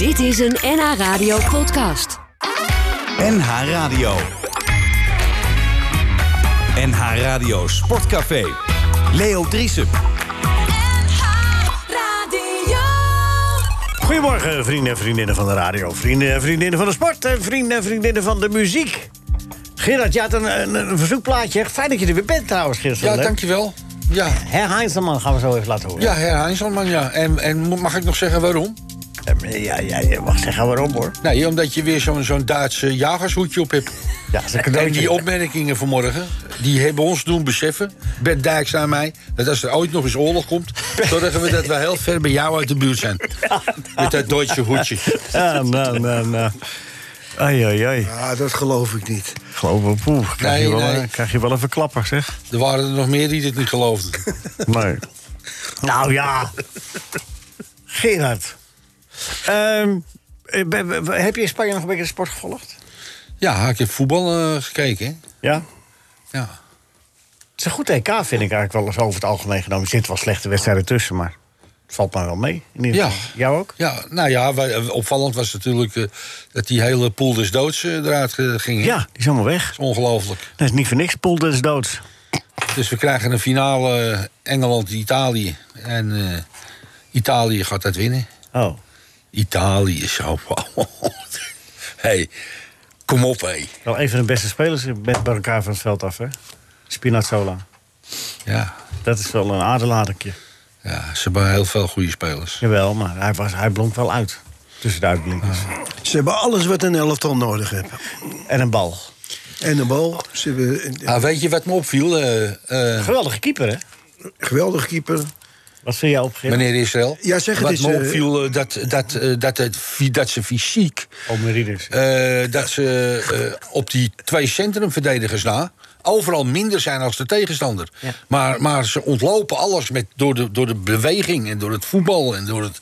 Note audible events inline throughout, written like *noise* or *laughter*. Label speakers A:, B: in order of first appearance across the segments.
A: Dit is een NH Radio podcast.
B: NH Radio. NH Radio Sportcafé. Leo Driesen.
C: Goedemorgen, vrienden en vriendinnen van de radio. Vrienden en vriendinnen van de sport. En vrienden en vriendinnen van de muziek. Gerard, je had een, een, een verzoekplaatje. Fijn dat je er weer bent trouwens, Gerard.
D: Ja, dankjewel. Ja,
C: Herr Heinzelman gaan we zo even laten horen.
D: ja Herr Heinzelman, ja. En, en mag ik nog zeggen waarom?
C: Ja, ja, je mag zeggen waarom, hoor.
D: Nee, omdat je weer zo'n zo'n Duitse jagershoedje op hebt.
C: Ja, dat is een
D: En die opmerkingen vanmorgen, die hebben ons doen beseffen... Bert Dijkstra en mij, dat als er ooit nog eens oorlog komt... zorgen we dat we heel ver bij jou uit de buurt zijn. Met dat Duitse hoedje.
C: Ja, nou, nou, nou. Ai, ai, ai.
E: Ja, dat geloof ik niet.
C: Geloof me, poeh. Krijg,
D: Nee,
C: je wel,
D: nee.
C: een- krijg je wel even klapper, zeg.
D: Er waren er nog meer die dit niet geloofden.
C: Nee. nou ja. Gerard. Ehm, eh, heb je in Spanje nog een beetje de sport gevolgd?
D: Ja, ik heb voetbal eh, gekeken.
C: Ja.
D: Ja.
C: Het is een goed EK, vind ik eigenlijk wel eens over het algemeen genomen. Er zitten wel slechte wedstrijden tussen, maar het valt maar wel mee. In ieder
D: Ja.
C: geval. Jou ook?
D: Ja, nou ja, wij- eh, opvallend was natuurlijk dat die hele pool des doods eruit ging.
C: Ja, die is allemaal weg.
D: Dat is ongelooflijk.
C: Dat is niet voor niks. Poel des doods.
D: Dus we krijgen een finale Engeland-Italië. En Italië gaat dat winnen.
C: Oh.
D: Italië zo. *laughs* hey, kom op, hé.
C: Wel een van de beste spelers met bij elkaar van het veld af, hè? Spinazzola.
D: Ja,
C: Dat is wel een aderladertje.
D: ja, ze hebben heel veel goede spelers.
C: Jawel, maar hij, was, hij blonk wel uit. Tussen de uitblinkers.
E: Ze hebben alles wat een elftal nodig heeft.
C: En een bal.
E: En een bal. Ze hebben
D: Ah, weet je wat me opviel, eh, eh,
C: Geweldige keeper, hè?
E: geweldige keeper.
C: Wat vind jij
D: meneer Israël?
E: Ja, zeg het
D: Wat
E: eens,
D: me
E: eh,
D: opviel, eh, dat, dat, eh, dat, het, dat ze fysiek...
C: Oh,
D: eh, dat ze eh, op die twee centrumverdedigers na overal minder zijn als de tegenstander.
C: Ja.
D: Maar, maar ze ontlopen alles met, door, de, door de beweging en door het voetbal. En door het,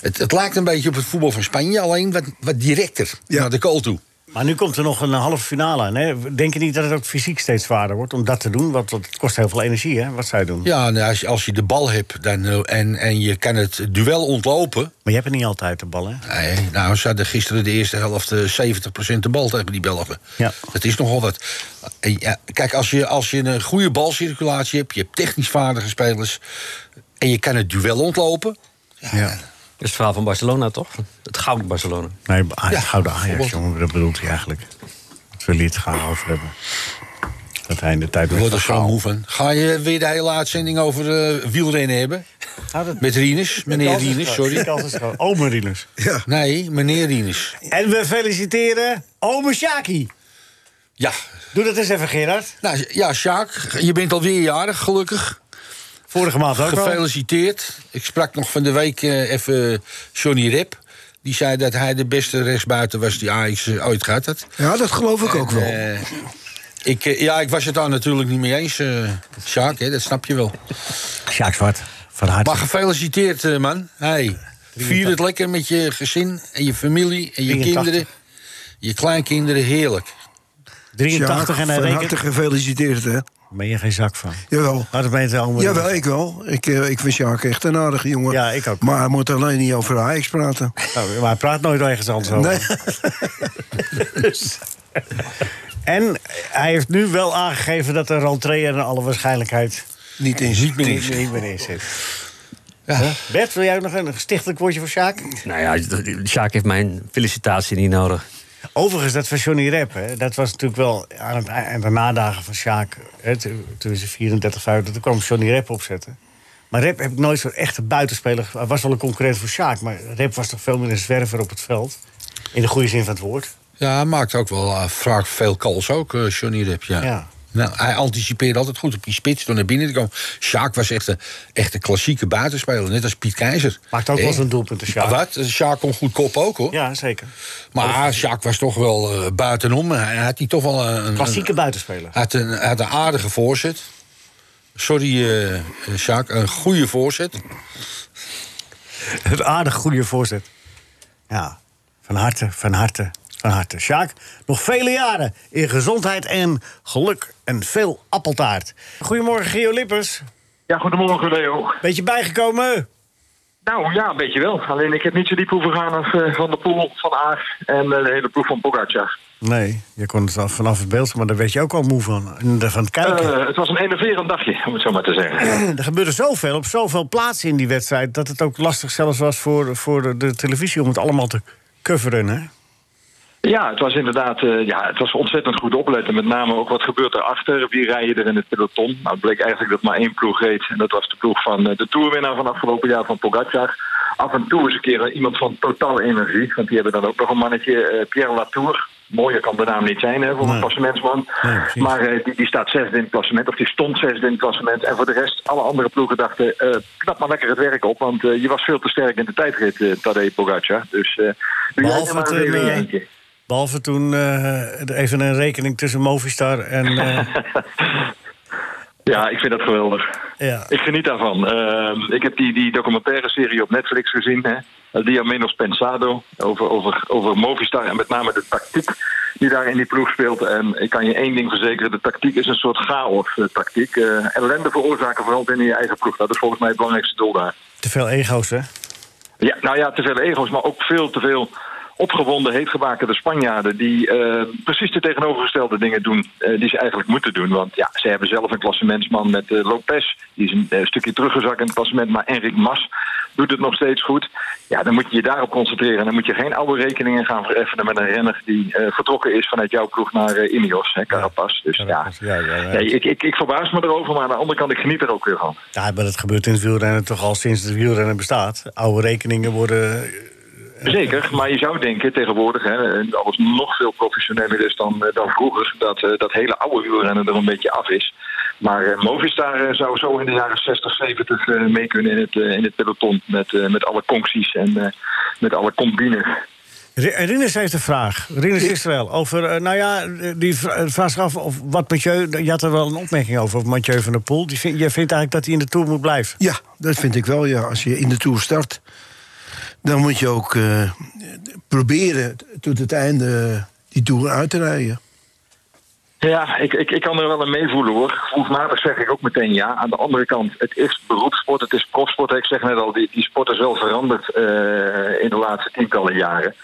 D: het, het lijkt een beetje op het voetbal van Spanje, alleen wat, wat directer
E: Ja.
D: naar de goal toe.
C: Maar nu komt er nog een halve finale aan. Hè? Denk je niet dat het ook fysiek steeds zwaarder wordt om dat te doen? Want het kost heel veel energie, hè? Wat zij doen.
D: Ja, nou, als, je, als je de bal hebt dan, eh, en, en je kan het duel ontlopen.
C: Maar je hebt het niet altijd, de bal, hè?
D: Nee, nou, ze hadden gisteren de eerste helft eh, 70% de bal tegen die Belgen.
C: Ja.
D: Dat is nogal wat. Ja, kijk, als je, als je een goede balcirculatie hebt, je hebt technisch vaardige spelers. en je kan het duel ontlopen.
C: Ja.
F: Dat is het verhaal van Barcelona, toch? Het gouden Barcelona.
C: Nee,
D: Ja,
C: gouden Ajax, jongen. Dat bedoelt hij eigenlijk. Dat hij het gaan over hebben. Dat hij in de tijd...
D: Ik word er zo moe van. Ga je weer de hele uitzending over eh, wielrennen hebben?
C: Dat-
D: Met Rinus, meneer Rinus, sorry.
C: Oh, Rinus.
E: Ja.
D: Nee, meneer Rinus.
C: En we feliciteren ome Shaki.
D: Ja,
C: Doe dat eens even, Gerard.
D: nou, ja, Sjaak, je bent alweer jarig, gelukkig.
C: Vorige maand ook al.
D: Gefeliciteerd. Ik sprak nog van de week eh, even Johnny Rep. Die zei dat hij de beste rechtsbuiten was die Ajax eh, ooit gehad had.
E: Ja, dat geloof ik ook wel.
D: eh, ik, ja, ik was het daar natuurlijk niet mee eens, eh Sjaak, hè, dat snap je wel.
C: Sjaak Zwart, van harte.
D: Maar gefeliciteerd, man. Hey, vier het lekker met je gezin en je familie en je
C: 83.
D: kinderen. Je kleinkinderen, heerlijk.
C: 83 en hij
E: van harte
C: rekent...
E: gefeliciteerd, hè.
C: Ben je geen zak van.
E: Jawel.
C: Maar dat ben je allemaal...
E: Jawel, ik wel. Ik, eh, ik vind Sjaak echt een aardige jongen.
C: Ja, ik ook.
E: Maar hij moet alleen niet over Ajax praten.
C: Nou, *laughs* maar hij praat nooit ergens anders over.
E: Nee. *laughs*
C: Dus- En hij heeft nu wel aangegeven dat de rentree er in alle waarschijnlijk
E: niet in
D: Niet
E: ziet.
D: meer
C: niet, niet meer in zit.
D: Ja.
C: Bert, wil jij nog een stichtelijk woordje voor Sjaak?
F: Nou ja, Sjaak heeft mijn felicitatie niet nodig.
C: Overigens, dat van Johnny Rep, hè, dat was natuurlijk wel aan het eind de nadagen van Sjaak. Toen ze 34, 50, toen kwam Johnny Rep opzetten. Maar Rep heb ik nooit zo'n echte buitenspeler. Hij was wel een concurrent voor Sjaak, maar Rep was toch veel meer een zwerver op het veld. In de goede zin van het woord.
D: Ja, hij maakt ook wel eh, vaak veel calls ook, eh, Johnny Rep. Ja.
C: Ja.
D: Nou, hij anticipeerde altijd goed op die spits door naar binnen te komen. Sjaak was echt een, echt een klassieke buitenspeler, net als Piet Keizer.
C: Maakt ook wel eens een doelpunt, Sjaak.
D: Wat? Sjaak kon goed kop ook, hoor.
C: Ja, zeker.
D: Maar Sjaak was toch wel eh, buitenom. Hij had hij toch wel een... een-
C: Klassieke buitenspeler.
D: Hij had een, had een aardige voorzet. Sorry, Sjaak, een goede voorzet.
C: Een aardig goede voorzet. Ja, van harte, van harte, van harte. Sjaak, nog vele jaren in gezondheid en geluk en veel appeltaart. Goedemorgen, Gio Lippers.
G: Ja, goedemorgen Leo.
C: Beetje bijgekomen?
G: Nou ja, een beetje wel. Alleen ik heb niet zo diep hoeven gaan als eh, Van de Poel, Van Aert en eh, de hele ploeg van Pogacar.
C: Nee, je kon het vanaf het beeld, maar daar werd je ook al moe van. Van het kijken.
G: Eh, het was een enerverend dagje, om het zo maar te zeggen.
C: er gebeurde zoveel op zoveel plaatsen in die wedstrijd... dat het ook lastig zelfs was voor, voor de, de televisie om het allemaal te coveren, hè?
G: Ja, het was inderdaad eh, ja, het was ontzettend goed opletten. Met name ook wat gebeurt erachter. Wie rijden er in het peloton? Nou, het bleek eigenlijk dat maar één ploeg reed. En dat was de ploeg van eh, de toerwinnaar van afgelopen jaar van Pogacar. Af en toe eens een keer iemand van Total Energie. Want die hebben dan ook nog een mannetje, eh, Pierre Latour. Mooier kan de naam niet zijn hè, voor
C: Nee.
G: een klassementsman.
C: Nee, precies.
G: maar die, die staat zesde in het klassement. Of die stond zesde in het klassement. En voor de rest, alle andere ploegen dachten... knap maar lekker het werk op. Want je was veel te sterk in de tijdrit, Tadej Pogacar. Dus doe jij maar
C: eh,
G: eentje.
C: Behalve toen eh, even een rekening tussen Movistar en... eh, *laughs*
G: Ja, ik vind dat geweldig.
C: ja.
G: Ik geniet daarvan. Ehm, ik heb die, die documentaire serie op Netflix gezien. Hè? Dia Menos Pensado. Over, over, over Movistar en met name de tactiek die daar in die ploeg speelt. En ik kan je één ding verzekeren. De tactiek is een soort chaos-tactiek. Eh ellende veroorzaken vooral binnen je eigen ploeg. Dat is volgens mij het belangrijkste doel daar.
C: Te veel ego's, hè?
G: Ja, nou ja, te veel ego's, maar ook veel te veel opgewonden, heetgebakende Spanjaarden... die eh, precies de tegenovergestelde dingen doen eh, die ze eigenlijk moeten doen. Want ja, ze hebben zelf een klassementsman met eh, Lopez. Die is een stukje teruggezakt in het klassement, maar Enric Mas doet het nog steeds goed. Ja, dan moet je je daarop concentreren. En dan moet je geen oude rekeningen gaan vereffenen met een renner... die vertrokken is vanuit jouw ploeg naar Ineos, hè, Carapaz. Dus ja,
C: Ja, ja,
G: ik, ik, ik verbaas me erover, maar aan de andere kant, ik geniet er ook weer van.
C: Ja, maar dat gebeurt in het wielrennen toch al sinds het wielrennen bestaat. Oude rekeningen worden...
G: Zeker, maar je zou denken tegenwoordig, hè, en alles nog veel professioneler is dan, eh, dan vroeger, dat eh, dat hele oude wielrennen er een beetje af is. Maar eh, Movistar zou zo in de jaren 60, 70 eh, mee kunnen in het, in het peloton. Met, met alle concties en eh, met alle combines.
C: Ri- Rinus heeft een vraag. Rinus Israël. Over, nou ja, die vra- vraagt zich af of wat Mathieu... Je had er wel een opmerking over, over Mathieu van der Poel. Die vind, jij vindt eigenlijk dat hij in de Tour moet blijven?
E: Ja, dat vind ik wel, ja. Als je in de Tour start, dan moet je ook eh, proberen tot het einde eh, die Tour uit te rijden.
G: Ja, ik, ik, ik kan er wel een meevoelen hoor. Gevoelsmatig zeg ik ook meteen ja. Aan de andere kant, het is beroepssport, het is profsport. Ik zeg net al, die, die sport is wel veranderd eh, in de laatste tientallen jaren.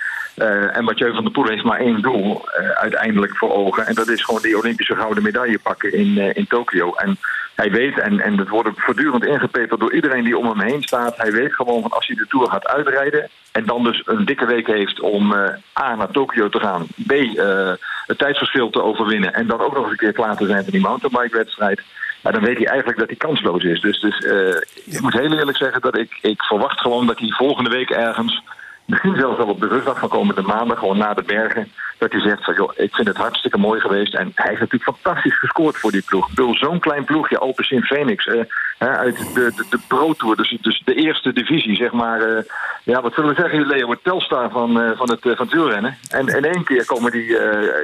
G: En Mathieu van der Poel heeft maar één doel uiteindelijk voor ogen. En dat is gewoon die Olympische gouden medaille pakken in, in Tokio. En hij weet, en, en het wordt voortdurend ingepeperd door iedereen die om hem heen staat. Hij weet gewoon van als hij de Tour gaat uitrijden. En dan dus een dikke week heeft om eh, A naar Tokio te gaan. B eh, het tijdsverschil te overwinnen. En dan ook nog eens een keer klaar te zijn voor die mountainbike-wedstrijd. Ja, dan weet hij eigenlijk dat hij kansloos is. Dus, dus eh, ik moet heel eerlijk zeggen dat ik, ik verwacht gewoon dat hij volgende week ergens. Misschien zelfs wel op de rustdag van komende maandag, gewoon na de bergen. Dat hij zegt van joh, ik vind het hartstikke mooi geweest. En hij heeft natuurlijk fantastisch gescoord voor die ploeg. Ik bedoel, zo'n klein ploegje, Alpecin Phoenix. eh, hè, uit de, de, de Pro Tour, dus, dus de eerste divisie, zeg maar. eh, ja, wat zullen we zeggen, Leo? Het telstar van, eh, van, het, van het wielrennen. En in één keer komen die,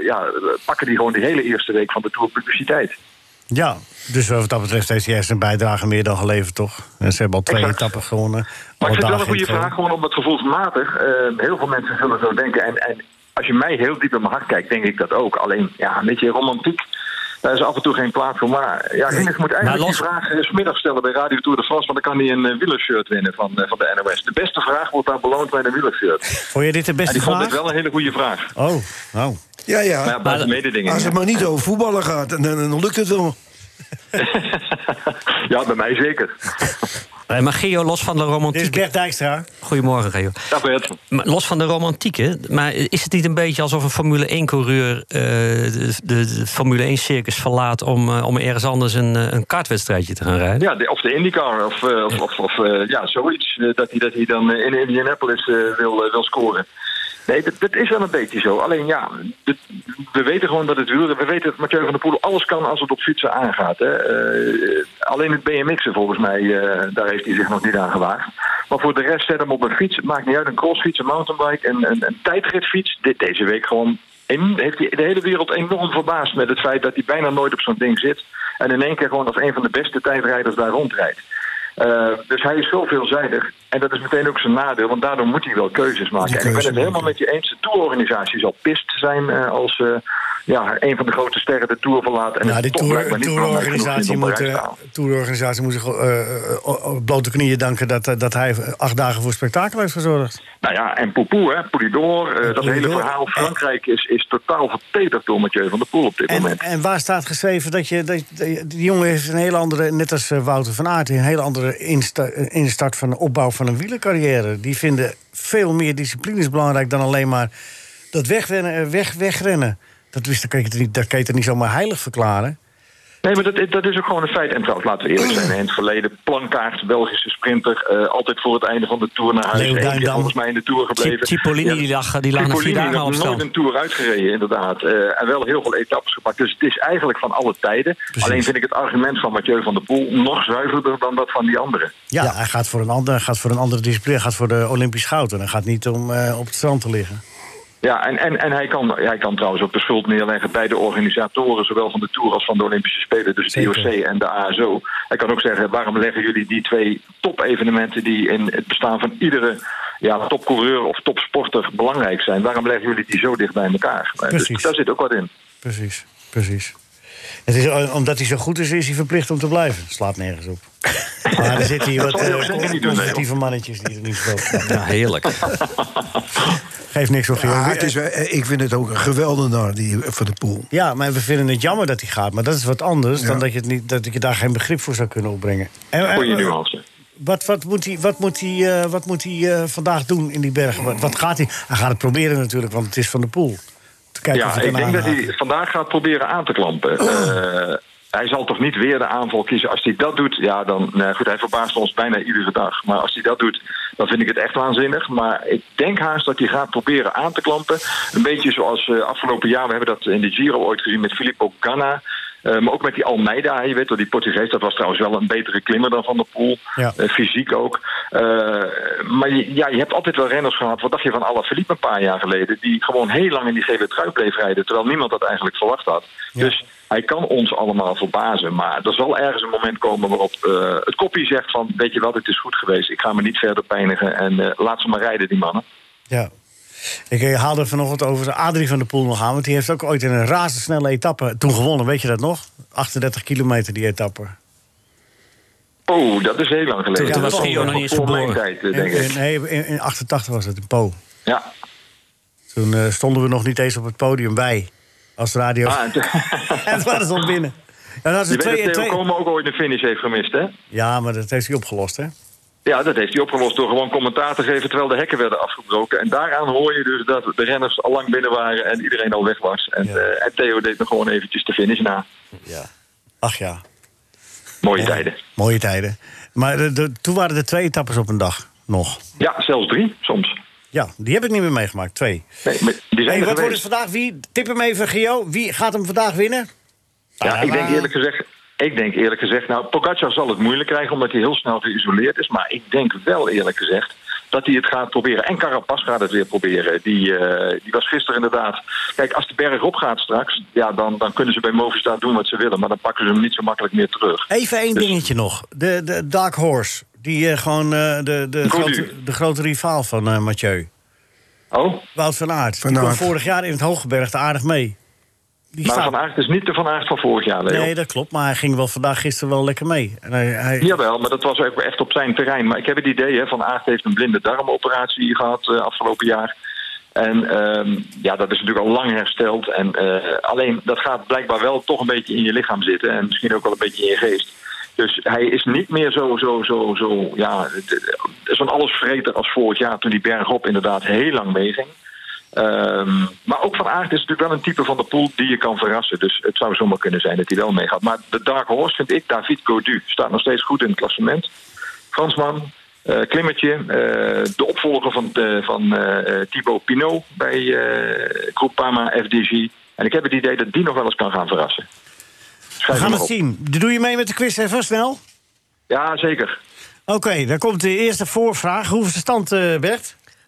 G: ja, pakken die gewoon de hele eerste week van de Tour publiciteit.
C: Ja, dus wat dat betreft heeft hij echt een bijdrage meer dan geleverd, toch? En ze hebben al twee
G: Exact.
C: etappen gewonnen.
G: Maar ik vind het wel een goede
C: in
G: vraag, gewoon omdat gevoelsmatig. eh, heel veel mensen zullen zo denken. En, en als je mij heel diep in mijn hart kijkt, denk ik dat ook. Alleen, ja, een beetje romantiek. Daar is af en toe geen plaats voor. Maar ja, Rinus moet eigenlijk
F: los-
G: die vraag eh, middag stellen bij Radio Tour de France. Want dan kan hij een uh, wielershirt winnen van, eh, van de NOS. De beste vraag wordt daar beloond bij een wielershirt.
C: Vond je dit de
G: En
C: beste
G: die vond ik
C: vraag?
G: wel een hele goede vraag.
C: Oh, nou.
E: Ja, ja.
G: Maar ja.
E: Als het maar niet over voetballen gaat, dan, dan lukt het wel. *laughs*
G: ja, bij mij zeker. *laughs*
F: Eh, maar Geo, los van de
C: Dit is
F: romantiek...
C: Bert Dijkstra.
F: Goedemorgen, Geo.
G: Dag Bert.
F: Los van de romantiek, hè, maar is het niet een beetje alsof een Formule 1-coureur de, de, de Formule 1-circus verlaat om, eh, om ergens anders een, eh, een kartwedstrijdje te gaan rijden?
G: Ja, de- of de IndyCar of, eh, of, of, of eh, ja, zoiets. eh, dat, hij, dat hij dan eh, in Indianapolis eh, wil, eh, wil scoren. Nee, dat, is wel een beetje zo. Alleen ja, we weten gewoon dat het wielrennen... We weten dat Mathieu van der Poel alles kan als het op fietsen aangaat. Hè. Eh, alleen het BMX'en volgens mij, eh, daar heeft hij zich nog niet aan gewaagd. Maar voor de rest zet hem op een fiets. Maakt niet uit, een crossfiets, een mountainbike, een, een, tijdritfiets. Dit, deze week gewoon... Heeft hij de hele wereld enorm verbaasd met het feit dat hij bijna nooit op zo'n ding zit. En in één keer gewoon als een van de beste tijdrijders daar rondrijdt. Eh, dus hij is zo veelzijdig. En dat is meteen ook zijn nadeel, want daardoor moet hij wel keuzes maken. En ik ben het helemaal met je eens. De tourorganisatie zal pist zijn eh, als, eh, ja, een van de grote sterren de Tour verlaat... en genoeg
C: tourorganisatie moet, tourorganisatie moet zich eh, eh, op blote knieën danken dat, eh, dat hij acht dagen voor spektakel heeft gezorgd.
G: Nou ja, en Poupou, hè, Poulidor, dat hele verhaal. Frankrijk is, is totaal verpederd door Mathieu van der Poel op dit
C: En,
G: moment.
C: en waar staat geschreven dat je. Dat, die jongen heeft een hele andere, net als Wouter van Aert, een hele andere insta, instart van de opbouw van een wielercarrière. Die vinden veel meer disciplines belangrijk dan alleen maar dat wegrennen. Weg, wegrennen. Dat, wist, dat, kan je toch niet, dat kan je niet zomaar heilig verklaren?
G: Nee, maar dat, dat is ook gewoon een feit. En trouwens, laten we eerlijk zijn. In het verleden, Plankaart, Belgische sprinter. eh, altijd voor het einde van de Tour naar huis.
C: Duindam.
G: volgens mij in de Tour gebleven.
F: Cipollini, die lag- die lag na vier dagen
G: nog nooit een Tour uitgereden, inderdaad. Eh, en wel heel veel etappes gepakt. Dus het is eigenlijk van alle tijden. Alleen vind ik het argument van Mathieu van der Poel nog zuiverder dan dat van die anderen.
C: Ja, Hij, gaat voor een ander, gaat voor een andere discipline. Hij gaat voor de Olympisch goud. En hij gaat niet om eh, op het strand te liggen.
G: Ja, en, en, en hij, kan, hij kan trouwens ook de schuld neerleggen bij de organisatoren, zowel van de Tour als van de Olympische Spelen, dus de. IOC en de ASO. Hij kan ook zeggen, waarom leggen jullie die twee top-evenementen die in het bestaan van iedere ja, topcoureur of topsporter belangrijk zijn, waarom leggen jullie die zo dicht bij elkaar?
C: Precies.
G: Dus daar zit ook wat in.
C: Precies, precies. Het is, eh, omdat hij zo goed is, is hij verplicht om te blijven. Slaat nergens op. *laughs* Maar er zitten hier wat
G: ook
C: eh, conservatieve mannetjes die er niet zo
F: Ja, heerlijk. *laughs*
C: Geeft niks op,
E: Ja, het is, eh, ik vind het ook een geweldenaar, die van de Poel.
C: Ja, maar we vinden het jammer dat hij gaat. Maar dat is wat anders dan dat je, het niet, dat je daar geen begrip voor zou kunnen opbrengen. En,
G: Goeie nuance.
C: wat, wat moet hij, wat moet hij, eh, wat moet hij eh, vandaag doen in die bergen? Wat, wat gaat hij? Hij gaat het proberen natuurlijk, want het is van de pool.
G: Ja, ik denk dat hij vandaag gaat proberen aan te klampen. Eh, hij zal toch niet weer de aanval kiezen. Als hij dat doet, ja, dan. Nou goed, hij verbaast ons bijna iedere dag. Maar als hij dat doet, dan vind ik het echt waanzinnig. Maar ik denk haast dat hij gaat proberen aan te klampen. Een beetje zoals eh, afgelopen jaar. We hebben dat in de Giro ooit gezien met Filippo Ganna. Eh, maar ook met die Almeida, je weet wel, die Portugees, dat was trouwens wel een betere klimmer dan Van der Poel.
C: Ja.
G: Eh, fysiek ook. Eh, maar je, ja, je hebt altijd wel renners gehad. Wat dacht je van Alaphilippe een paar jaar geleden? Die gewoon heel lang in die gele trui bleef rijden. Terwijl niemand dat eigenlijk verwacht had. Dus hij kan ons allemaal verbazen. Maar er zal ergens een moment komen waarop het koppie zegt van... weet je wel, het is goed geweest. Ik ga me niet verder pijnigen. En laat ze maar rijden, die mannen.
C: Ja. Ik eh, haalde vanochtend over Adrie van der Poel nog aan. Want die heeft ook ooit in een razendsnelle etappe toen gewonnen. Weet je dat nog? 38 kilometer die etappe.
G: Oh, dat is heel lang geleden.
F: Toen- was Gio nog niet eens
G: voor mijn
F: geboren.
G: tijd, eh, denk
C: In-
G: ik.
C: in- nee, in, in 88 was het, in Po.
G: Ja.
C: Toen eh, stonden we nog niet eens op het podium, wij. Als radio.
G: Ah, en toen-
C: en toen waren ze al binnen. Ja, dat is
G: Je
C: een
G: weet
C: twee,
G: dat Theo
C: twee...
G: Komen ook ooit een finish heeft gemist, hè?
C: Ja, maar dat heeft hij opgelost, hè?
G: Ja, dat heeft hij opgelost door gewoon commentaar te geven terwijl de hekken werden afgebroken. En daaraan hoor je dus dat de renners al lang binnen waren en iedereen al weg was. En,
C: Ja.
G: eh, en Theo deed nog gewoon eventjes de finish na.
C: Ja. Ach ja.
G: Mooie
C: Ja.
G: tijden.
C: Mooie tijden. Maar de, de- toen waren er twee etappes op een dag nog.
G: Ja, zelfs drie soms.
C: Ja, die heb ik niet meer meegemaakt. Twee.
G: Nee, maar die zijn
C: Hey, wat wordt het vandaag? Wie? Tip hem even, Gio. Wie gaat hem vandaag winnen?
G: Ja, ik denk eerlijk gezegd, ik denk eerlijk gezegd, nou, Pogacar zal het moeilijk krijgen omdat hij heel snel geïsoleerd is. Maar ik denk wel eerlijk gezegd dat hij het gaat proberen. En Carapaz gaat het weer proberen. Die, eh, die was gisteren inderdaad. Kijk, als de berg op gaat straks, ja, dan, dan kunnen ze bij Movistar doen wat ze willen. Maar dan pakken ze hem niet zo makkelijk meer terug.
C: Even één
G: Dus-
C: dingetje nog. De, de Dark Horse. Die eh, gewoon eh, de, de, grote, de grote rivaal van eh, Mathieu.
G: Oh,
C: Wout van Aert.
E: Van
C: die kwam
E: Aert.
C: vorig jaar in het Hooggebergte aardig mee.
G: Maar
C: staat...
G: Van Aert is niet de Van Aert van vorig jaar, Leo.
C: Nee, dat klopt. Maar hij ging wel vandaag gisteren wel lekker mee. En hij, hij...
G: Jawel, maar dat was ook echt op zijn terrein. Maar ik heb het idee, hè, Van Aert heeft een blinde darmoperatie gehad eh, afgelopen jaar. En ehm, ja, dat is natuurlijk al lang hersteld. En, eh, alleen, dat gaat blijkbaar wel toch een beetje in je lichaam zitten. En misschien ook wel een beetje in je geest. Dus hij is niet meer zo, zo, zo, zo, ja, zo'n allesvreter als vorig jaar... toen die bergop inderdaad heel lang meeging. Ehm, maar ook Van Aert is natuurlijk wel een type van de pool die je kan verrassen. Dus het zou zomaar kunnen zijn dat hij wel meegaat. Maar de Dark Horse vind ik, David Godu, staat nog steeds goed in het klassement. Fransman, eh, klimmertje, eh, de opvolger van, de, van eh, Thibaut Pinot bij eh Groupama FDG. En ik heb het idee dat die nog wel eens kan gaan verrassen.
C: We
G: Schrijf
C: gaan
G: hem
C: het
G: op.
C: zien. Doe je mee met de quiz even snel?
G: Ja, zeker.
C: Oké, dan komt de eerste voorvraag. Hoe is de stand, eh,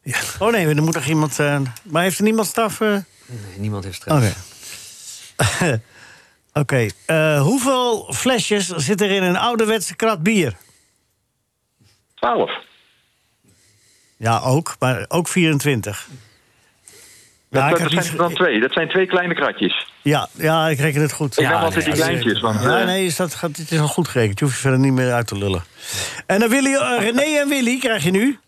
C: Bert? Oh nee, er moet nog iemand... eh, maar heeft er niemand staf... eh?
F: Nee, niemand heeft stress.
C: Oké. *laughs* Oké, eh, hoeveel flesjes zit er in een ouderwetse krat bier?
G: 12.
C: Ja, ook, maar ook 24. Ja, ik
G: dat, zijn er dan twee. Dat zijn twee kleine kratjes.
C: Ja, ja, ik reken het goed.
G: Ik
C: ja,
G: neem altijd die
C: nee,
G: kleintjes. Want,
C: Ja,
G: eh,
C: nee, is dat, gaat, het is al goed gerekend. Je hoeft je verder niet meer uit te lullen. En dan Willy, René en Willy krijg je nu.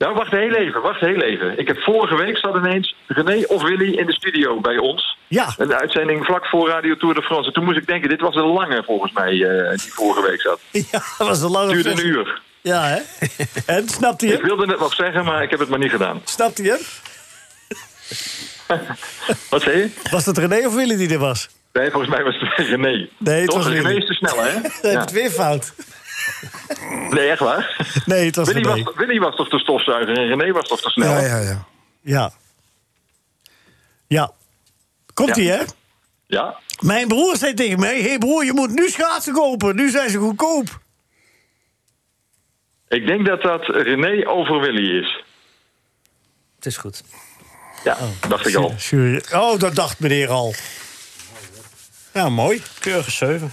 G: Nou, wacht heel even, wacht heel even. Ik heb vorige week zat ineens René of Willy in de studio bij ons.
C: Ja.
G: Een uitzending vlak voor Radio Tour de France. En toen moest ik denken, dit was een lange volgens mij, eh, die vorige week zat. *laughs*
C: Ja, dat was een lange
G: Duurde een uur.
C: Ja, hè? En, snapt hij
G: Ik wilde net nog zeggen, maar ik heb het maar niet gedaan.
C: Snapt hij *laughs* hem?
G: Wat zei je?
C: Was het René of Willy die er was?
G: Nee, volgens mij was het *laughs* René.
C: Nee, het
G: Toch,
C: was
G: René is te snel, hè?
C: Hebt
G: Ja.
C: het weer fout.
G: Nee, echt waar?
C: Nee, het was
G: Willy was, Willy was toch de stofzuiger en René was toch te snel?
E: Ja, ja, ja.
C: Ja. Ja. Komt-ie,
G: Ja.
C: hè?
G: Ja?
C: Mijn broer zei tegen mij... Hé hey broer, je moet nu schaatsen kopen. Nu zijn ze goedkoop.
G: Ik denk dat dat René over Willy is.
F: Het is goed.
G: Ja, dacht ik al.
C: Oh, dat dacht meneer al. Ja, mooi.
F: Keurige 7.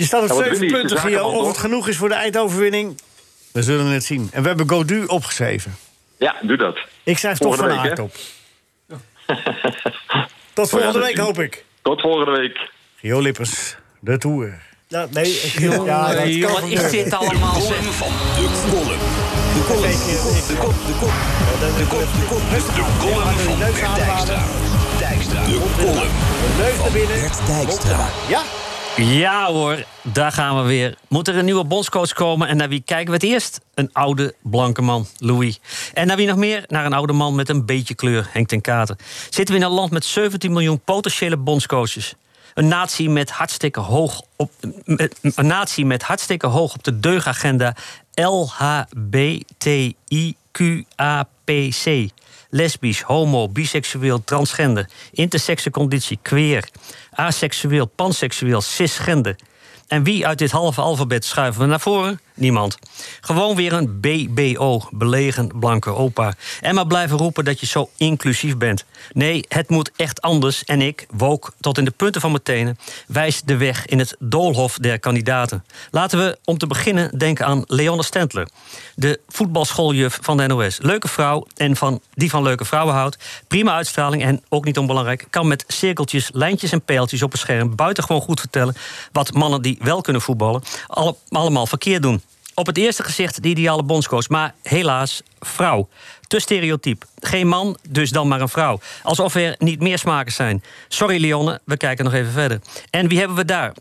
C: Je staat op
G: Ja, want
C: 7
G: Willy is de
C: punten, Gio. Of het
G: toch?
C: genoeg is voor de eindoverwinning... We zullen het zien. En we hebben Godu opgeschreven.
G: Ja, doe dat.
C: Ik schrijf toch
G: Volgende
C: van
G: week,
C: op. *laughs* Tot volgende week,
G: zien.
C: hoop ik.
G: Tot volgende week.
C: Gio Lippers, de Tour. Ja, nee, ik, ja, dat kan
F: wat is dit allemaal? zeg?
B: Column van de column. De column. De kop, de kop. De kop, de kop. De van Bert Dijkstra. Dijkstra. De
C: Neus naar binnen.
B: Bert Dijkstra.
C: Ja,
F: Ja hoor, daar gaan we weer. Moet er een nieuwe bondscoach komen en naar wie kijken we het eerst? Een oude blanke man, Louis. En naar wie nog meer? Naar een oude man met een beetje kleur, Henk ten Katen. Zitten we in een land met 17 miljoen potentiële bondscoaches. Een natie met hartstikke hoog op, met- een natie met hartstikke hoog op de deugagenda LHBTIQAPC. Lesbisch, homo, biseksueel, transgender, intersexe conditie, queer, aseksueel, panseksueel, cisgender. En wie uit dit halve alfabet schuiven we naar voren? Niemand. Gewoon weer een BBO, belegen blanke opa. En maar blijven roepen dat je zo inclusief bent. Nee, het moet echt anders. En ik, woke tot in de punten van mijn tenen, wijs de weg in het doolhof der kandidaten. Laten we om te beginnen denken aan Leonne Stentler. De voetbalschooljuf van de NOS. Leuke vrouw en van, die van leuke vrouwen houdt. Prima uitstraling en ook niet onbelangrijk. Kan met cirkeltjes, lijntjes en pijltjes op een scherm buitengewoon goed vertellen. wat mannen die wel kunnen voetballen alle- allemaal verkeerd doen. Op het eerste gezicht de ideale bondscoach, maar helaas vrouw. Te stereotyp. Geen man, dus dan maar een vrouw. Alsof er niet meer smaken zijn. Sorry Leonne, we kijken nog even verder. En wie hebben we daar?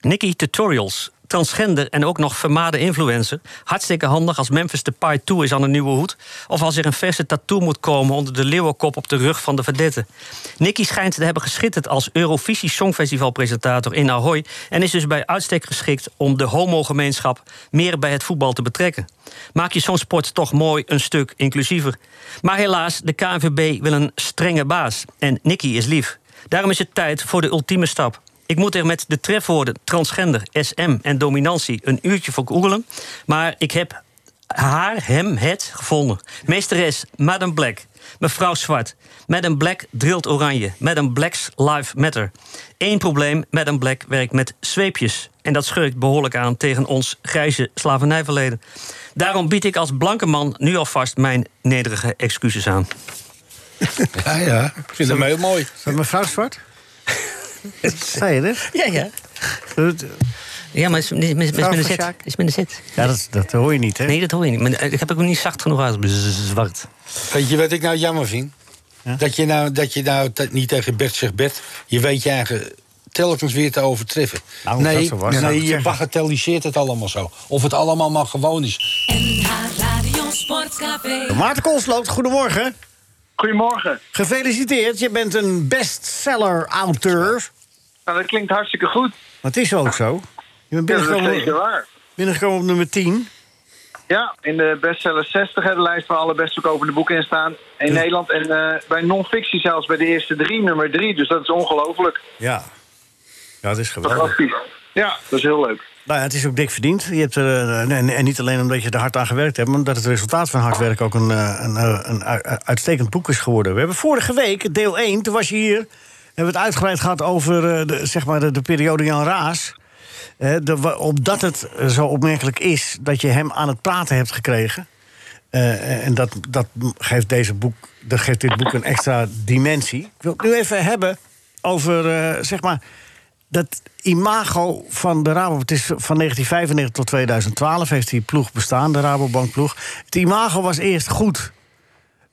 F: Nikki Tutorials, transgender en ook nog vermaarde influencer. Hartstikke handig als Memphis Depay toe is aan een nieuwe hoed. Of als er een verse tattoo moet komen onder de leeuwenkop op de rug van de verdette. Nikki schijnt te hebben geschitterd als Eurovisie Songfestivalpresentator in Ahoy. En is dus bij uitstek geschikt om de homogemeenschap meer bij het voetbal te betrekken. Maak je zo'n sport toch mooi een stuk inclusiever. Maar helaas, de KNVB wil een strenge baas. En Nikki is lief. Daarom is het tijd voor de ultieme stap. Ik moet er met de trefwoorden transgender, SM en dominantie een uurtje voor googelen. Maar ik heb haar, hem, het gevonden. Meesteres Madame Black. Mevrouw Zwart. Madame Black drilt oranje. Madame Black's Life Matter. Eén probleem, Madame Black werkt met zweepjes. En dat schurkt behoorlijk aan tegen ons grijze slavernijverleden. Daarom bied ik als blanke man nu alvast mijn nederige excuses aan.
D: Ja, ja. Ik vind hem heel mooi.
C: mevrouw Zwart? *laughs* Zei je dit?
F: Ja, ja. Ja, maar het is, met een
C: van
F: zet.
C: Sjaak?
F: Is met een zet.
C: Ja, dat, dat hoor je niet, hè?
F: Nee, dat hoor je niet. Maar eh, ik heb ik ook niet zacht genoeg uit. Zwart.
D: Weet je wat ik nou jammer vind? Dat je nou, dat je nou niet tegen Bert zegt Bert. Je weet je eigen telkens weer te overtreffen.
C: Nou, dat
D: nee,
C: zo was,
D: nee je bagatelliseert het allemaal zo. Of het allemaal maar gewoon is.
A: NH Radio Sportcafé.
C: Maarten Koolsloot, goedemorgen.
H: Goedemorgen.
C: Gefeliciteerd, je bent een bestseller-auteur.
H: Nou, dat klinkt hartstikke goed.
C: Maar het is ook zo. Je bent
H: Ja, dat is zeker
C: binnengekomen,
H: waar.
C: binnengekomen op nummer 10.
H: Ja, in de bestseller 60, hè, de lijst van alle best verkopende boeken in staan in Nederland. En eh, bij non-fictie zelfs bij de eerste drie, nummer drie. Dus dat is ongelooflijk.
C: Ja. Ja, dat is geweldig.
H: Ja, dat is heel leuk.
C: Nou ja, het is ook dik verdiend. Je hebt er, eh, en, en niet alleen omdat je er hard aan gewerkt hebt... maar omdat het resultaat van hard werk ook een, eh, een, eh, een, uitstekend boek is geworden. We hebben vorige week, deel 1, toen was je hier... hebben we het uitgebreid gehad over de, zeg maar de, de periode Jan Raas. De, omdat het zo opmerkelijk is dat je hem aan het praten hebt gekregen... En dat, dat, geeft deze boek, dat geeft dit boek een extra dimensie. Ik wil het nu even hebben over, zeg maar, dat imago van de Rabo. Het is van 1995 tot 2012 heeft die ploeg bestaan, de Rabobankploeg. Het imago was eerst goed,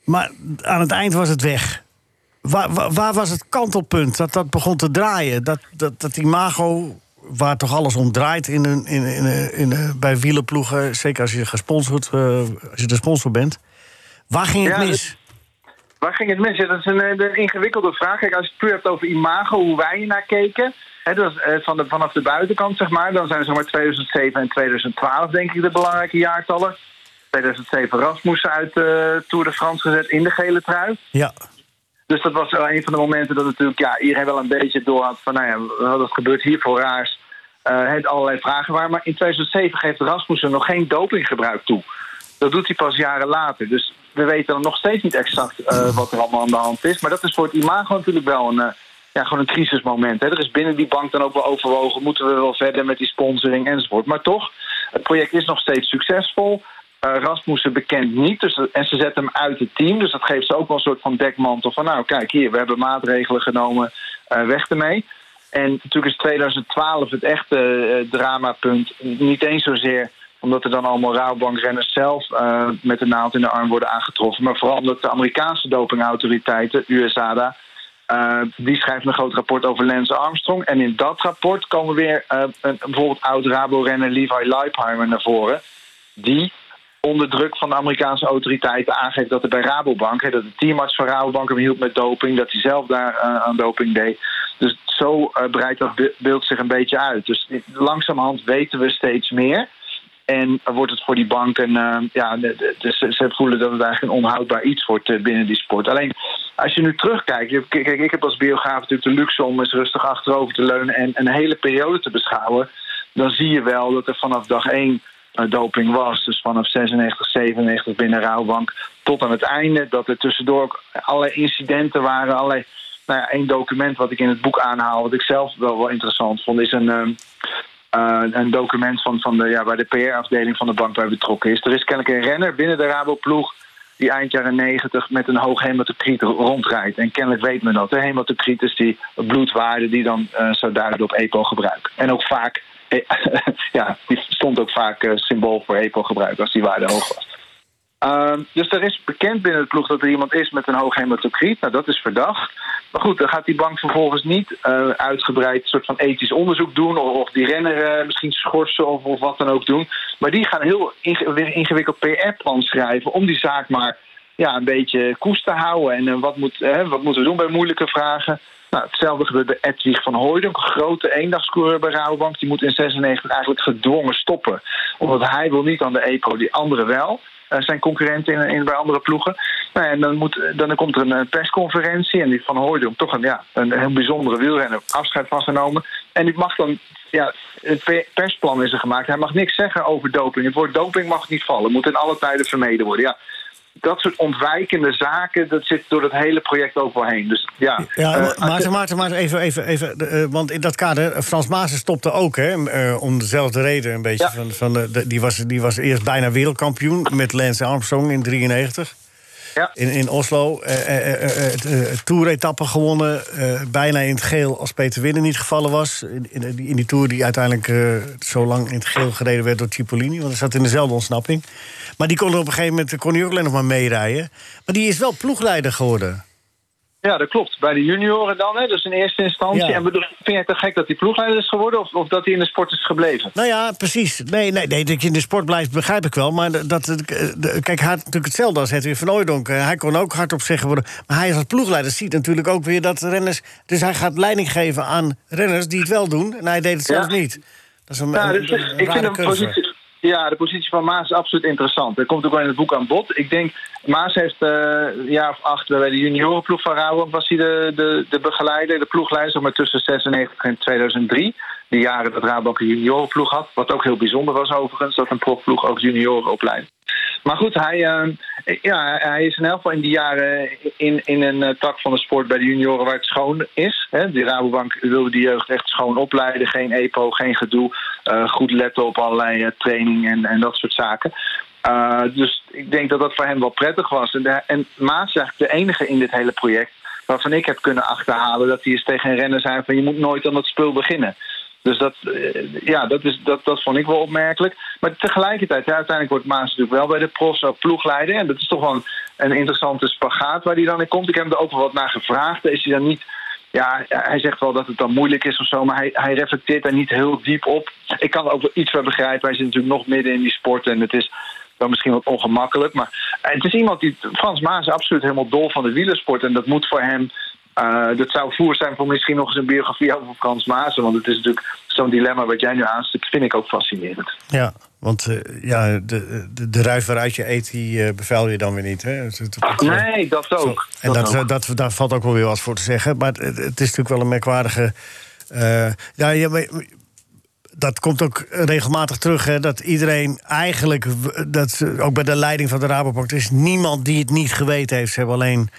C: maar aan het eind was het weg. Waar, waar, waar was het kantelpunt dat dat begon te draaien? Dat, dat, dat imago, waar toch alles om draait in een, in, in, in, in- bij wielenploegen... zeker als je gesponsord, eh, als je de sponsor bent. Waar ging het
H: Ja,
C: mis?
H: Waar ging het mis? Ja, Dat is een, eh, een ingewikkelde vraag. Kijk, als je het puur hebt over imago, hoe wij naar keken... Eh, van de, vanaf de buitenkant, zeg maar... dan zijn zeg maar 2007 en 2012, denk ik, de belangrijke jaartallen. 2007 Rasmussen uit de Tour de France gezet in de gele trui.
C: Ja,
H: Dus dat was wel een van de momenten dat natuurlijk ja, iedereen wel een beetje door had van, nou ja, wat gebeurt hier voor raars? Eh het allerlei vragen waren. Maar in 2007 geeft Rasmussen nog geen dopinggebruik toe. Dat doet hij pas jaren later. Dus we weten dan nog steeds niet exact eh, wat er allemaal aan de hand is. Maar dat is voor het imago natuurlijk wel een, eh, ja, gewoon een crisismoment. Hè. Er is binnen die bank dan ook wel overwogen... moeten we wel verder met die sponsoring enzovoort. Maar toch, het project is nog steeds succesvol. Eh, Rasmussen bekend niet. Dus, en ze zetten hem uit het team. Dus dat geeft ze ook wel een soort van dekmantel van... nou, kijk hier, we hebben maatregelen genomen, eh, weg ermee. En natuurlijk is 2012 het echte eh, dramapunt. Niet eens zozeer omdat er dan allemaal rouwbankrenners zelf met de naald in de arm worden aangetroffen. Maar vooral omdat de Amerikaanse dopingautoriteiten, USADA, eh, die schrijft een groot rapport over Lance Armstrong. En in dat rapport komen weer eh, een, bijvoorbeeld oud-Rabo-renner Levi Leipheimer naar voren. Die onder druk van de Amerikaanse autoriteiten aangeeft dat er bij Rabobank, dat de teamarts van Rabobank hem hielp met doping, dat hij zelf daar eh, aan doping deed. Dus zo breidt dat be- beeld zich een beetje uit. Dus langzamerhand weten we steeds meer. En wordt het voor die banken, eh, ja, ze, voelen dat het eigenlijk een onhoudbaar iets wordt eh, binnen die sport. Alleen als je nu terugkijkt, kijk, ik heb als biograaf natuurlijk de luxe om eens rustig achterover te leunen en een hele periode te beschouwen. Dan zie je wel dat er vanaf dag één eh, doping was. Dus vanaf 96, 97 binnen Rouwbank tot aan het einde. Dat er tussendoor ook allerlei incidenten waren. Allerlei, nou ja, één document wat ik in het boek aanhaal, wat ik zelf wel, wel interessant vond, is een. Eh, een document van, van de, ja, waar de PR-afdeling van de bank bij betrokken is. Er is kennelijk een renner binnen de Rabo-ploeg die eind jaren 90 met een hoog hematocriet rondrijdt. En kennelijk weet men dat. De hematocriet is die bloedwaarde die dan eh zou duiden op EPO-gebruik. En ook vaak, eh, *laughs* ja, die stond ook vaak symbool voor EPO-gebruik als die waarde hoog was. Ehm, dus er is bekend binnen de ploeg dat er iemand is met een hoog hematocriet. Nou, dat is verdacht. Maar goed, dan gaat die bank vervolgens niet eh, uitgebreid soort van ethisch onderzoek doen... of, of die renner eh, misschien schorsen of, of wat dan ook doen. Maar die gaan heel ingewikkeld PR-plan schrijven... om die zaak maar ja, een beetje koest te houden. En eh, wat, moet, wat moeten we doen bij moeilijke vragen? Nou, hetzelfde gebeurt bij Edwig van Hooydonk, een grote eendagscoureur bij Rabobank. Die moet in 96 eigenlijk gedwongen stoppen. Omdat hij wil niet aan de EPO, die anderen wel. Eh, zijn concurrenten in, in, bij andere ploegen. Nou, en dan, moet, dan komt er een eh, persconferentie. En die van Hooydonk, toch een, ja, een heel bijzondere wielrenner, afscheid van genomen. En die mag dan, ja, het pe- persplan is er gemaakt. Hij mag niks zeggen over doping. Het woord doping mag niet vallen. Moet in alle tijden vermeden worden. Ja, dat soort ontwijkende zaken, dat zit door het hele project ook wel heen. Dus ja,
C: Ja,
H: eh,
C: Maarten, Maarten, Maarten, even, even, even eh, want in dat kader, eh, Frans Maassen stopte ook, hè, om dezelfde reden een beetje.
H: Ja.
C: Van, van, de- die, was, die was eerst bijna wereldkampioen met Lance Armstrong in 93.
H: Ja.
C: In, in Oslo. eh, eh, eh, eh, eh, Tour-etappe gewonnen. eh, bijna in het geel als Peter Winnen niet gevallen was. In, in, die- in die Tour die uiteindelijk eh, zo lang in het geel gereden werd door Cipollini. Want hij zat in dezelfde ontsnapping. Maar die kon er op een gegeven moment kon hij ook alleen nog maar meerijden. Maar die is wel ploegleider geworden.
H: Ja, dat klopt. Bij de junioren dan, hè, dus in eerste instantie.
C: Ja.
H: En bedoel, vind je het te gek dat hij ploegleider is geworden... of, of dat hij in de sport is gebleven?
C: Nou ja, precies. Nee, nee, nee, dat je in de sport blijft, begrijp ik wel. Maar dat, dat- de- kijk, hij had natuurlijk hetzelfde als Hedwig van Ooydonk. Eh, Hij kon ook hardop zeggen worden. Maar hij als ploegleider ziet natuurlijk ook weer dat renners... Dus hij gaat leiding geven aan renners die het wel doen. En hij deed het zelf
H: Ja.
C: niet. Dat is een,
H: Ja,
C: een-
H: dus
C: een
H: ik vind een
C: curve.
H: positie, ja, de positie van Maas is absoluut interessant. Dat komt ook wel in het boek aan bod. Ik denk, Maas heeft eh, een jaar of acht bij de juniorenploeg van Rauwen... was hij de, de, de begeleider, de ploegleider, maar tussen 96 en 2003. Die jaren dat Rabobank een juniorenploeg had. Wat ook heel bijzonder was overigens, dat een profploeg ook junioren opleidt. Maar goed, hij, eh, ja, hij is in elk geval in die jaren in, in een eh, tak van de sport bij de junioren waar het schoon is. Hè. De Rabobank wilde die jeugd echt schoon opleiden. Geen EPO, geen gedoe. eh, goed letten op allerlei training en, en dat soort zaken. Dus ik denk dat dat voor hem wel prettig was. En, de, en Maas is eigenlijk de enige in dit hele project waarvan ik heb kunnen achterhalen dat hij eens tegen een renner zei van je moet nooit aan dat spul beginnen. Dus dat, uh, ja, dat, is, dat, dat vond ik wel opmerkelijk. Maar tegelijkertijd, ja, uiteindelijk wordt Maas natuurlijk wel bij de profs ook ploegleider. En dat is toch wel een, interessante spagaat waar hij dan in komt. Ik heb hem er ook wel wat naar gevraagd. Is hij dan niet ja, hij zegt wel dat het dan moeilijk is of zo, maar hij, hij reflecteert daar niet heel diep op. Ik kan er ook wel iets van begrijpen. Hij zit natuurlijk nog midden in die sport en het is wel misschien wat ongemakkelijk. Maar het is iemand die. Frans Maas absoluut helemaal dol van de wielersport. En dat moet voor hem. Uh, dat zou voer zijn voor misschien nog eens een biografie over Frans Maas. Want het is natuurlijk zo'n dilemma wat jij nu aanstipt, vind ik ook fascinerend.
C: Ja, want uh, ja, de, de, de ruif waaruit je eet, die uh, bevel je dan weer niet. Hè? Het,
H: nee, dat ook.
C: Zo, en dat,
H: ook.
C: Dat, daar valt ook wel weer wat voor te zeggen. Maar het, is natuurlijk wel een merkwaardige. Ja, je, dat komt ook regelmatig terug. Hè, dat iedereen eigenlijk, dat, ook bij de leiding van de Rabobank, er is niemand die het niet geweten heeft. Ze hebben alleen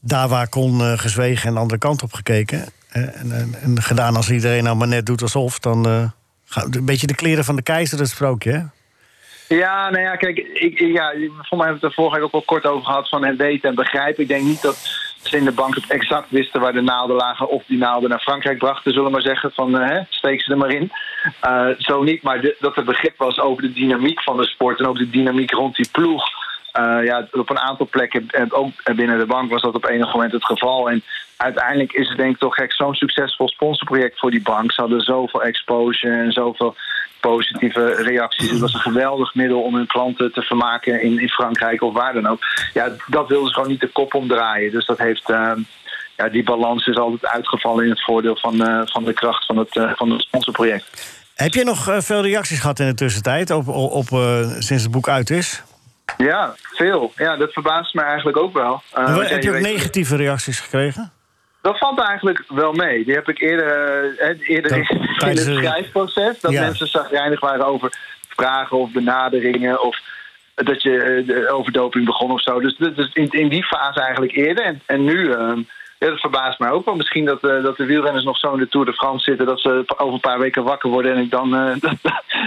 C: daar waar kon uh, gezwegen en de andere kant op gekeken. En, en, en, gedaan als iedereen nou maar net doet alsof, dan uh, gaat een beetje de kleren van de keizer het sprookje. Hè?
H: Ja, nou ja, kijk, ik, ja, voor mij hebben we het er vorige ook al kort over gehad van het weten en begrijpen. Ik denk niet dat ze in de bank het exact wisten waar de naalden lagen of die naalden naar Frankrijk brachten, zullen we maar zeggen, van uh, hè, steek ze er maar in. Zo niet, maar dat er begrip was over de dynamiek van de sport en ook de dynamiek rond die ploeg. Uh, ja, op een aantal plekken, en ook binnen de bank was dat op enig moment het geval. En uiteindelijk is het denk ik toch gek zo'n succesvol sponsorproject voor die bank. Ze hadden zoveel exposure en zoveel positieve reacties. Het was een geweldig middel om hun klanten te vermaken in, in Frankrijk of waar dan ook. Ja, dat wilden ze gewoon niet de kop omdraaien. Dus dat heeft. Uh, ja, die balans is altijd uitgevallen in het voordeel van, uh, van de kracht van het, van het sponsorproject.
C: Heb je nog veel reacties gehad in de tussentijd op, op sinds het boek uit is?
H: Ja, veel. Ja, dat verbaast me eigenlijk ook wel.
C: Uh, heb je ook negatieve reacties gekregen?
H: Dat valt eigenlijk wel mee. Die heb ik eerder, uh, eerder in, in het schrijfproces. Dat ja. mensen zagrijnig waren over vragen of benaderingen. Of dat je over doping begon of zo. Dus, dus in, in, die fase eigenlijk eerder. En, en nu, uh, ja, dat verbaast mij ook wel. Misschien dat, uh, dat de wielrenners nog zo in de Tour de France zitten... dat ze over een paar weken wakker worden en ik dan, *laughs* dat,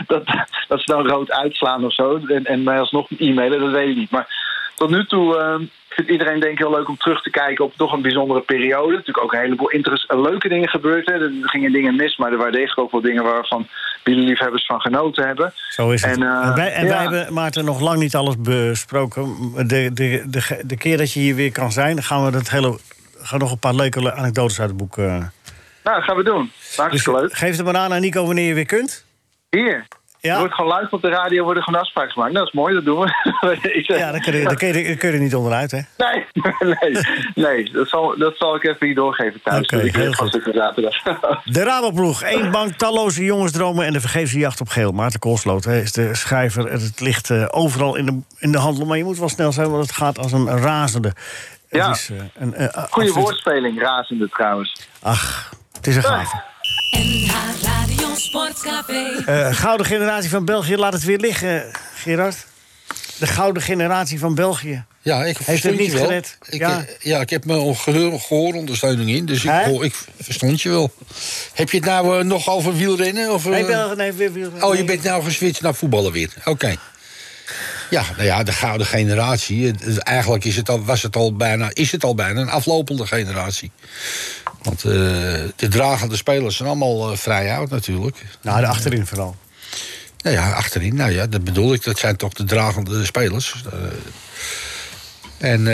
H: dat, dat, ze dan rood uitslaan of zo. En, en mij alsnog e-mailen, dat weet ik niet. Maar tot nu toe vindt iedereen denk ik heel leuk om terug te kijken op toch een bijzondere periode. Natuurlijk ook een heleboel leuke dingen gebeurd. Hè. Er gingen dingen mis, maar er waren degelijk ook wel dingen waarvan wielerliefhebbers van genoten hebben.
C: Zo is het. En, uh, en wij, en ja. wij hebben, Maarten, nog lang niet alles besproken. De, de, de, de keer dat je hier weer kan zijn, gaan we dat hele, gaan nog een paar leuke anekdotes uit het boek. Uh...
H: Nou, dat gaan we doen. Hartstikke dus, leuk.
C: Geef het maar aan Nico wanneer je weer kunt.
H: Hier. Ja. Er wordt gewoon live op de radio worden gewoon afspraken gemaakt. Dat is mooi, dat doen we. *laughs*
C: ja, daar kun, je, daar, kun je, kun je er niet onderuit, hè?
H: Nee, *laughs* nee, nee dat, zal, dat zal ik even hier doorgeven thuis.
C: Oké, okay, heel goed. De Raboploeg, één bank, talloze jongensdromen... en de vergeefse jacht op geel. Maarten Koolsloot is de schrijver. Het ligt uh, overal in de, in de handel, maar je moet wel snel zijn... want het gaat als een razende.
H: Ja, is, uh, een, uh, goede absoluut... woordspeling, razende trouwens.
C: Ach, het is een gave.
A: NH Radio Sportcafé.
C: Uh, gouden generatie van België, laat het weer liggen, Gerard. De gouden generatie van België.
D: Ja, ik
C: Heeft het niet
D: je wel.
C: gered.
D: Ik,
C: ja.
D: ja, ik heb mijn gehoor, gehoorondersteuning in, dus ik, hoor, ik verstond je wel. Heb je het nou uh, nog over wielrennen? Of, uh...
C: Nee, België, nee, weer wielrennen.
D: Oh, je bent nou geswitcht naar voetballen weer. Oké. Okay. Ja, nou ja, de gouden generatie. Eigenlijk is het al, was het al bijna, is het al bijna een aflopende generatie. Want uh, de dragende spelers zijn allemaal uh, vrij oud natuurlijk.
C: Nou, de achterin vooral.
D: Nou ja, achterin. Nou ja, dat bedoel ik. Dat zijn toch de dragende spelers. Uh, en,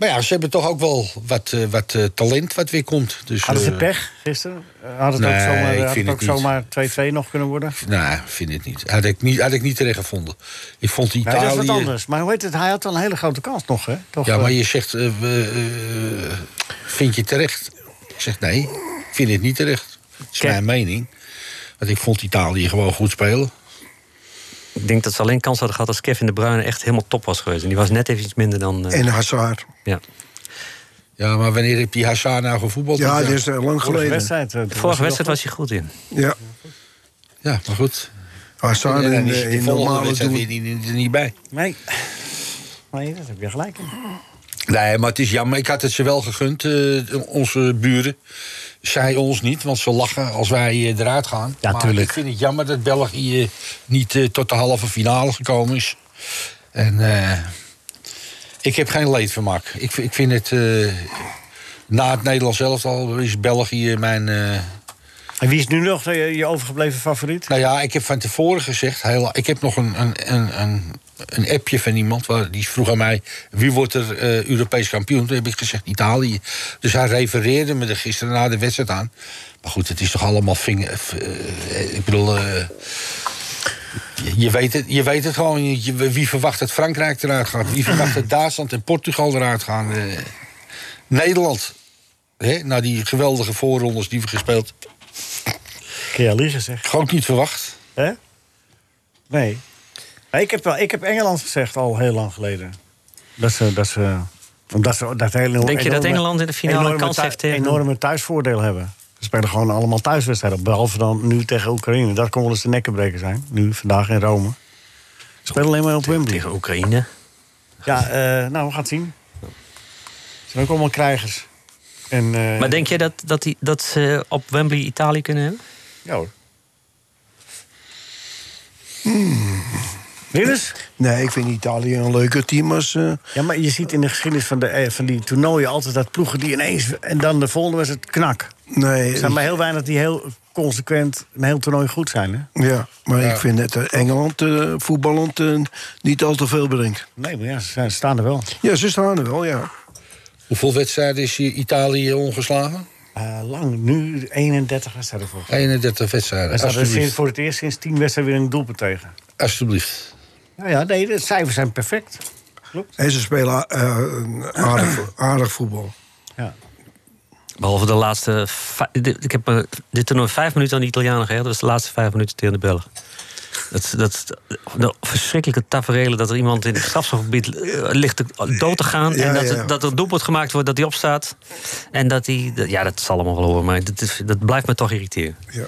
D: maar ja, ze hebben toch ook wel wat, wat talent wat weer komt. Dus,
C: Hadden ze pech gisteren? Had het
D: nee,
C: ook zomaar, had het ook zomaar 2-2 nog kunnen worden?
D: Nee, vind het niet. Had ik niet, had ik niet terecht gevonden. Ik vond Italië...
C: Nee, dat is wat anders. Maar hoe heet het? Hij had wel een hele grote kans nog, hè? Toch,
D: ja, maar je zegt... vind je terecht? Ik zeg nee, ik vind het niet terecht. Dat is
F: Ken-
D: mijn mening. Want ik vond Italië gewoon goed spelen.
F: Ik denk dat ze alleen kans hadden gehad als Kevin de Bruyne echt helemaal top was geweest. En die was net even iets minder dan... eh,
E: En Hazard.
F: ja.
D: Ja, maar wanneer heb die Hazard nou gevoetbald?
E: Ja,
D: dit
E: dat is eh, lang
C: Vorige
E: geleden.
C: wedstrijd. eh,
F: De
C: toen
F: vorige wedstrijd was hij goed in.
E: Ja.
D: Ja, maar goed.
E: Hazard in, eh, in
D: volgende
E: normale doen.
D: weer niet, er niet bij.
C: Nee. Nee, dat heb je gelijk in.
D: Nee, maar het is jammer. Ik had het ze wel gegund, eh, onze buren. Zij ons niet, want ze lachen als wij eh, eruit gaan.
C: Ja,
D: maar
C: tuurlijk.
D: ik vind het jammer dat België niet eh, tot de halve finale gekomen is. En ik heb geen leedvermaak. Ik, ik vind het... na het Nederlands zelf al is België mijn...
C: En wie is nu nog je overgebleven favoriet?
D: nou ja, ik heb van tevoren gezegd... Heel, ik heb nog een, een, een, een, appje van iemand... Waar, die vroeg aan mij... wie wordt er eh, Europees kampioen? Toen heb ik gezegd Italië. Dus hij refereerde me er gisteren na de wedstrijd aan. Maar goed, het is toch allemaal vinger... eh, ik bedoel... eh, je- weet het, je weet het gewoon. Je- wie verwacht dat Frankrijk eruit gaat? Wie verwacht dat Duitsland en Portugal eruit gaan? Eh, Nederland. Hè, na die geweldige voorrondes die we gespeeld
C: Kun je al liegen, zeg.
D: Gewoon niet verwacht.
C: Hè? Nee. Nee, ik, heb wel, ik heb Engeland gezegd al heel lang geleden. Dat ze... Dat ze omdat ze dat hele
F: Denk je dat Engeland in de finale kans heeft tegen-
C: enorme thuisvoordeel hebben. Ze spelen gewoon allemaal thuiswedstrijden. Behalve dan nu tegen Oekraïne. Dat kon wel eens de nekkenbreker zijn. Nu, vandaag in Rome. Ze spelen alleen maar op Wembley.
F: Tegen Oekraïne.
C: Ja, eh, nou, we gaan het zien. Ze zijn ook allemaal krijgers. En, eh,
F: Maar denk je dat, dat, die, dat ze op Wembley Italië kunnen hebben?
C: Ja hoor. Rinus?
E: Nee, ik vind Italië een leuker team als... eh,
C: Ja, maar je ziet in de geschiedenis van, de, eh, van die toernooien altijd dat ploegen die ineens... en dan de volgende was het knak.
E: nee,
C: Er zijn maar heel weinig die heel consequent een heel toernooi goed zijn. Hè?
E: ja, maar ik vind dat eh, Engeland eh, voetballend niet al te veel brengt.
C: Nee, maar ja, ze staan er wel.
E: Ja, ze staan er wel, ja.
D: Hoeveel wedstrijden is Italië ongeslagen?
C: Eh, lang, nu 31 wedstrijden mij.
D: 31 wedstrijden.
C: Er staat er voor het eerst sinds 10 wedstrijden weer een doelpunt tegen.
D: Alsjeblieft.
C: Nou ja, nee, de cijfers zijn perfect. Klopt.
E: En ze spelen eh, aardig, aardig voetbal.
C: Ja.
F: Behalve de laatste... dit- Ik heb eh, dit toernooi vijf minuten aan de Italianen gegeven. Dat was de laatste vijf minuten tegen de Belgen. Dat, dat, de verschrikkelijke taferelen dat er iemand in het strafschopgebied eh, ligt te- dood te gaan.
E: Ja,
F: en dat,
E: ja, ja.
F: dat er doelpunt gemaakt wordt, dat hij opstaat. En dat hij... Ja, dat zal allemaal wel horen, maar dat, is, dat blijft me toch irriteren.
E: Ja.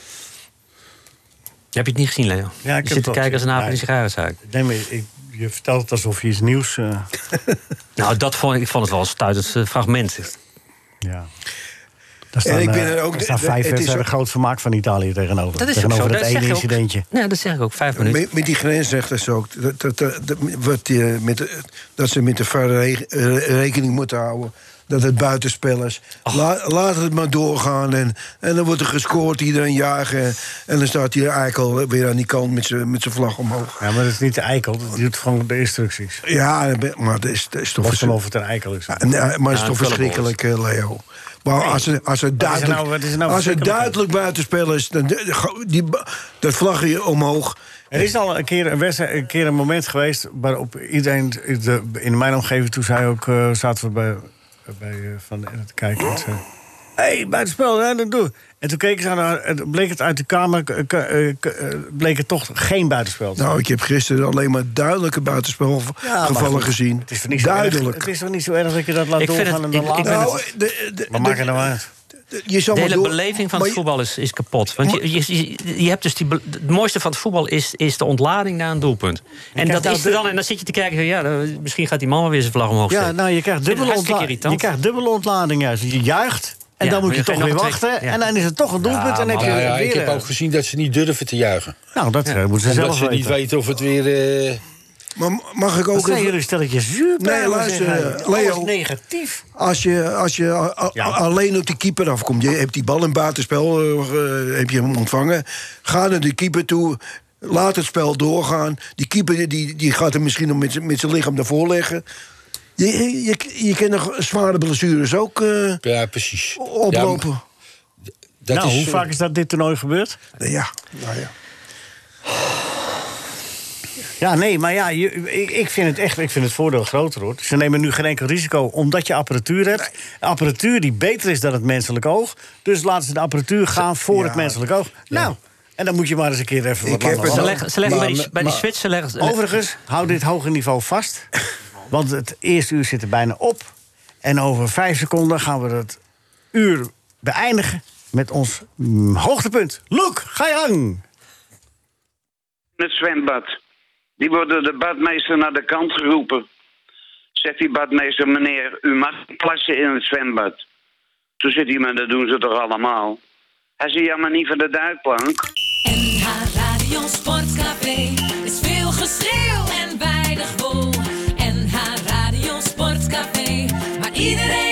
F: Heb je het niet gezien, Leo?
C: Ja, ik
F: je
C: heb
F: zit
C: het
F: te kijken als een aap in een sigarenzaak.
C: Nee, maar ik, je vertelt het alsof je iets nieuws... eh, *laughs*
F: Nou, dat vond, ik vond het wel een stuitend eh, fragment.
C: Ja. Daar staan,
E: ik ben
C: eh,
E: er ook-
C: staan vijf wedstrijden groot vermaak van Italië tegenover.
F: Dat is
C: tegenover
F: zo.
C: dat
F: Dat
C: ene
F: ook.
C: incidentje.
F: Nee, dat zeg ik ook. Vijf minuten.
E: Met, met die grensrechters ook. Dat, dat, dat, dat- wat die, met dat ze met de VAR re- rekening moeten houden. Dat het buitenspel is. La- laat het maar doorgaan. En, en dan wordt er gescoord, iedereen jagen. En dan staat hier Eikel weer aan die kant met zijn met zijn vlag omhoog.
C: Ja, maar dat is niet de eikel. Dat doet gewoon de instructies.
E: Ja, maar dat is, dat is toch
C: Of het een eikel is.
E: Ja, nee, maar het is toch verschrikkelijk, eh, Leo. Maar als het, als duidelijk,
C: nou- er nou
E: als duidelijk buitenspel is, dan die, dat vlagje omhoog.
C: Er is al een keer een, wedstrijd, een, keer een moment geweest waarop iedereen de, in mijn omgeving, toen zei ook, eh, zaten we bij, bij eh, Van Ende te kijken. En zei, hé, hey, buitenspel, hè, dat doe. En toen keken ze naar, en bleek het uit de kamer, eh, eh, bleek het toch geen buitenspel.
E: Nou, ik heb gisteren alleen maar duidelijke
C: Ja, maar
E: buitenspelgevallen
C: goed,
E: gezien.
C: Het is toch niet zo erg-
E: Duidelijk.
C: het is toch niet zo erg dat je dat laat
F: Ik vind
C: doorgaan
F: het-
C: en dan
F: ik- ik
C: later...
F: vind
E: Nou, de, de,
C: Wat maakt het nou uit?
E: De- je zal
F: De hele
E: door-
F: beleving van
E: maar
F: het voetbal is, is kapot. Want je, je, je, je hebt dus die, be- het mooiste van het voetbal is, is de ontlading na een doelpunt. En dat is er dan. En dan zit je te kijken van ja, misschien gaat die man wel weer zijn vlag omhoog
C: Ja, nou, je krijgt dubbele,
F: hartstikke
C: ontla
F: irritant.
C: je krijgt dubbele ontlading juist. Je juicht en
F: Ja,
C: dan moet je
F: je
C: toch weer wachten.
F: twee- ja.
C: En dan is het toch een doelpunt en dan heb je
D: ja,
C: weer...
D: ik heb
C: eh,
D: ook gezien dat ze niet durven te juichen.
C: Nou, dat eh, moeten ze
D: Omdat
C: zelf
D: ze niet
C: weten.
D: weten of het weer... eh,
E: Maar mag ik
C: Wat
E: ook
C: zijn
E: even-
C: jullie stelletjes zuur?
E: Nee, luister, eh, Leo.
C: Alles negatief.
E: Als je, als je a- a-
C: Ja.
E: alleen op die keeper afkomt, je hebt die bal in buitenspel, eh, eh, heb je hem ontvangen. Ga naar de keeper toe, laat het spel doorgaan. Die keeper die, die gaat hem misschien nog met zijn- met zijn lichaam daarvoor leggen. Je, je, je kan nog zware blessures ook eh,
D: ja, precies.
E: oplopen.
D: Ja, dat
C: nou,
D: is,
C: hoe
D: eh,
C: vaak is dat dit toernooi gebeurd?
E: Ja, nou ja.
C: Ja, nee, maar ja, je, ik, ik vind het echt ik vind het voordeel groter hoor. Ze nemen nu geen enkel risico omdat je apparatuur hebt. Apparatuur die beter is dan het menselijk oog. Dus laten ze de apparatuur gaan voor
E: Ja.
C: het menselijk oog. Nou, en dan moet je maar eens een keer even wat
E: Ik heb
C: langer
E: het
F: Ze leggen, ze leggen
E: Maar-
F: bij die, bij die leggen,
C: Overigens, hou dit hoge niveau vast. Want het eerste uur zit er bijna op. En over vijf seconden gaan we het uur beëindigen met ons mm, hoogtepunt. Loek, ga je gang!
I: het zwembad. Die worden de badmeester naar de kant geroepen. Zegt die badmeester, meneer, u mag plassen in het zwembad. Toen zit hij, maar dat doen ze toch allemaal? Hij zei, ja, maar niet van de duikplank.
A: NH Radio Sportcafé is veel geschreeuw en weinig wol. NH Radio Sportcafé, maar iedereen